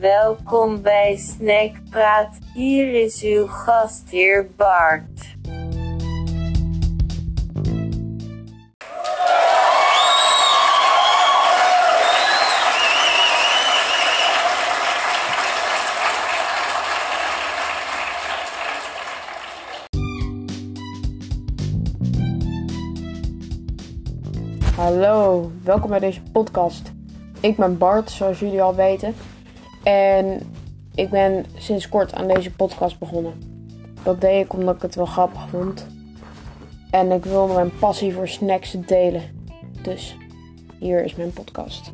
Welkom bij Snackpraat. Hier is uw gastheer Bart. Hallo, welkom bij deze podcast. Ik ben Bart, zoals jullie al weten. En ik ben sinds kort aan deze podcast begonnen. Dat deed ik omdat ik het wel grappig vond. En ik wil mijn passie voor snacks delen. Dus hier is mijn podcast.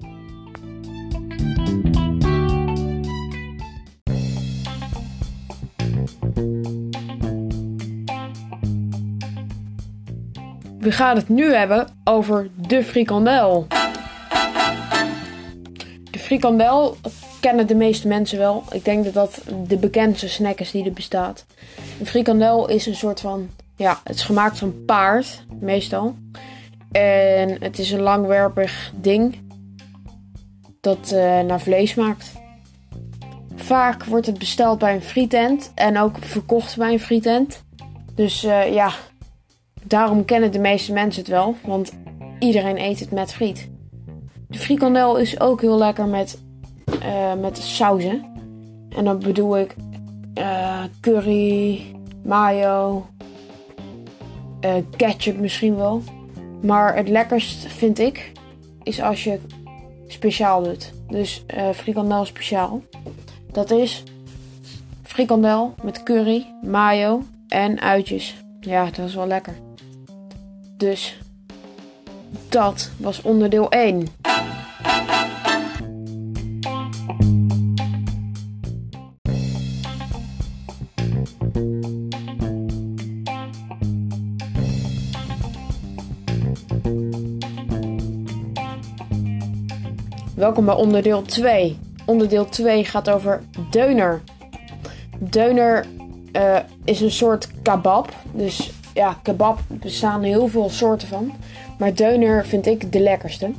We gaan het nu hebben over de frikandel. De frikandel kennen de meeste mensen wel. Ik denk dat dat de bekendste snack is die er bestaat. Een frikandel is een soort van... Ja, het is gemaakt van paard, meestal. En het is een langwerpig ding dat eh, naar vlees smaakt. Vaak wordt het besteld bij een frietent en ook verkocht bij een frietent. Dus eh, ja, daarom kennen de meeste mensen het wel, want iedereen eet het met friet. De frikandel is ook heel lekker met, uh, met sauzen. En dan bedoel ik uh, curry, mayo, uh, ketchup misschien wel. Maar het lekkerst vind ik is als je speciaal doet. Dus frikandel speciaal. Dat is frikandel met curry, mayo en uitjes. Ja, dat is wel lekker. Dus dat was onderdeel 1. Welkom bij onderdeel 2. Onderdeel 2 gaat over deuner. Deuner uh, is een soort kebab. Dus ja, kebab bestaan heel veel soorten van. Maar deuner vind ik de lekkerste.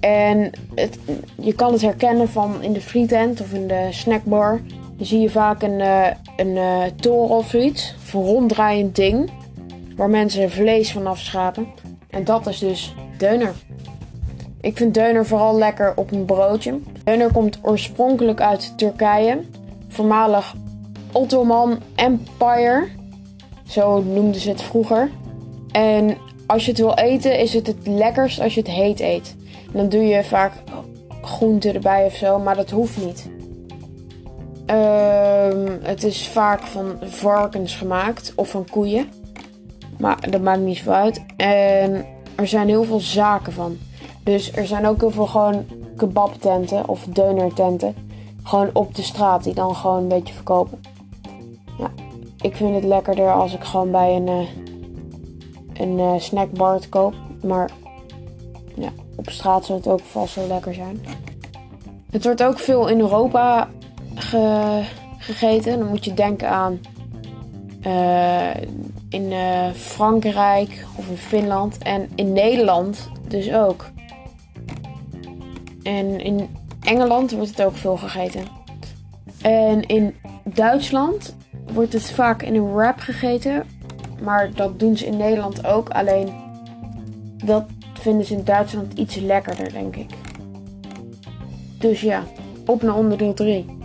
En je kan het herkennen van in de frietent of in de snackbar. Dan zie je vaak een, uh, een uh, toren of zoiets. Of een ronddraaiend ding. Waar mensen vlees van afschapen. En dat is dus deuner. Ik vind deuner vooral lekker op een broodje. Deuner komt oorspronkelijk uit Turkije. Voormalig Ottoman Empire. Zo noemden ze het vroeger. En als je het wil eten, is het het lekkerst als je het heet eet. En dan doe je vaak groenten erbij of zo, maar dat hoeft niet. Um, het is vaak van varkens gemaakt of van koeien. Maar dat maakt niet zo uit. En er zijn heel veel zaken van. Dus er zijn ook heel veel gewoon kebabtenten of deunertenten. Gewoon op de straat die dan gewoon een beetje verkopen. Ja, ik vind het lekkerder als ik gewoon bij een, uh, een uh, snackbar het koop. Maar ja, op straat zal het ook vast wel lekker zijn. Het wordt ook veel in Europa ge gegeten. Dan moet je denken aan uh, in Frankrijk of in Finland. En in Nederland dus ook. En in Engeland wordt het ook veel gegeten. En in Duitsland wordt het vaak in een wrap gegeten. Maar dat doen ze in Nederland ook. Alleen dat vinden ze in Duitsland iets lekkerder, denk ik. Dus ja, op naar onderdeel 3.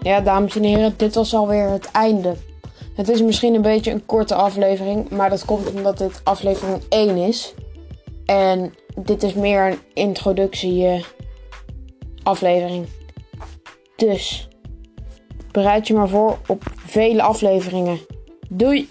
Ja, dames en heren, dit was alweer het einde. Het is misschien een beetje een korte aflevering, maar dat komt omdat dit aflevering 1 is. En dit is meer een introductie uh, aflevering. Dus bereid je maar voor op vele afleveringen. Doei!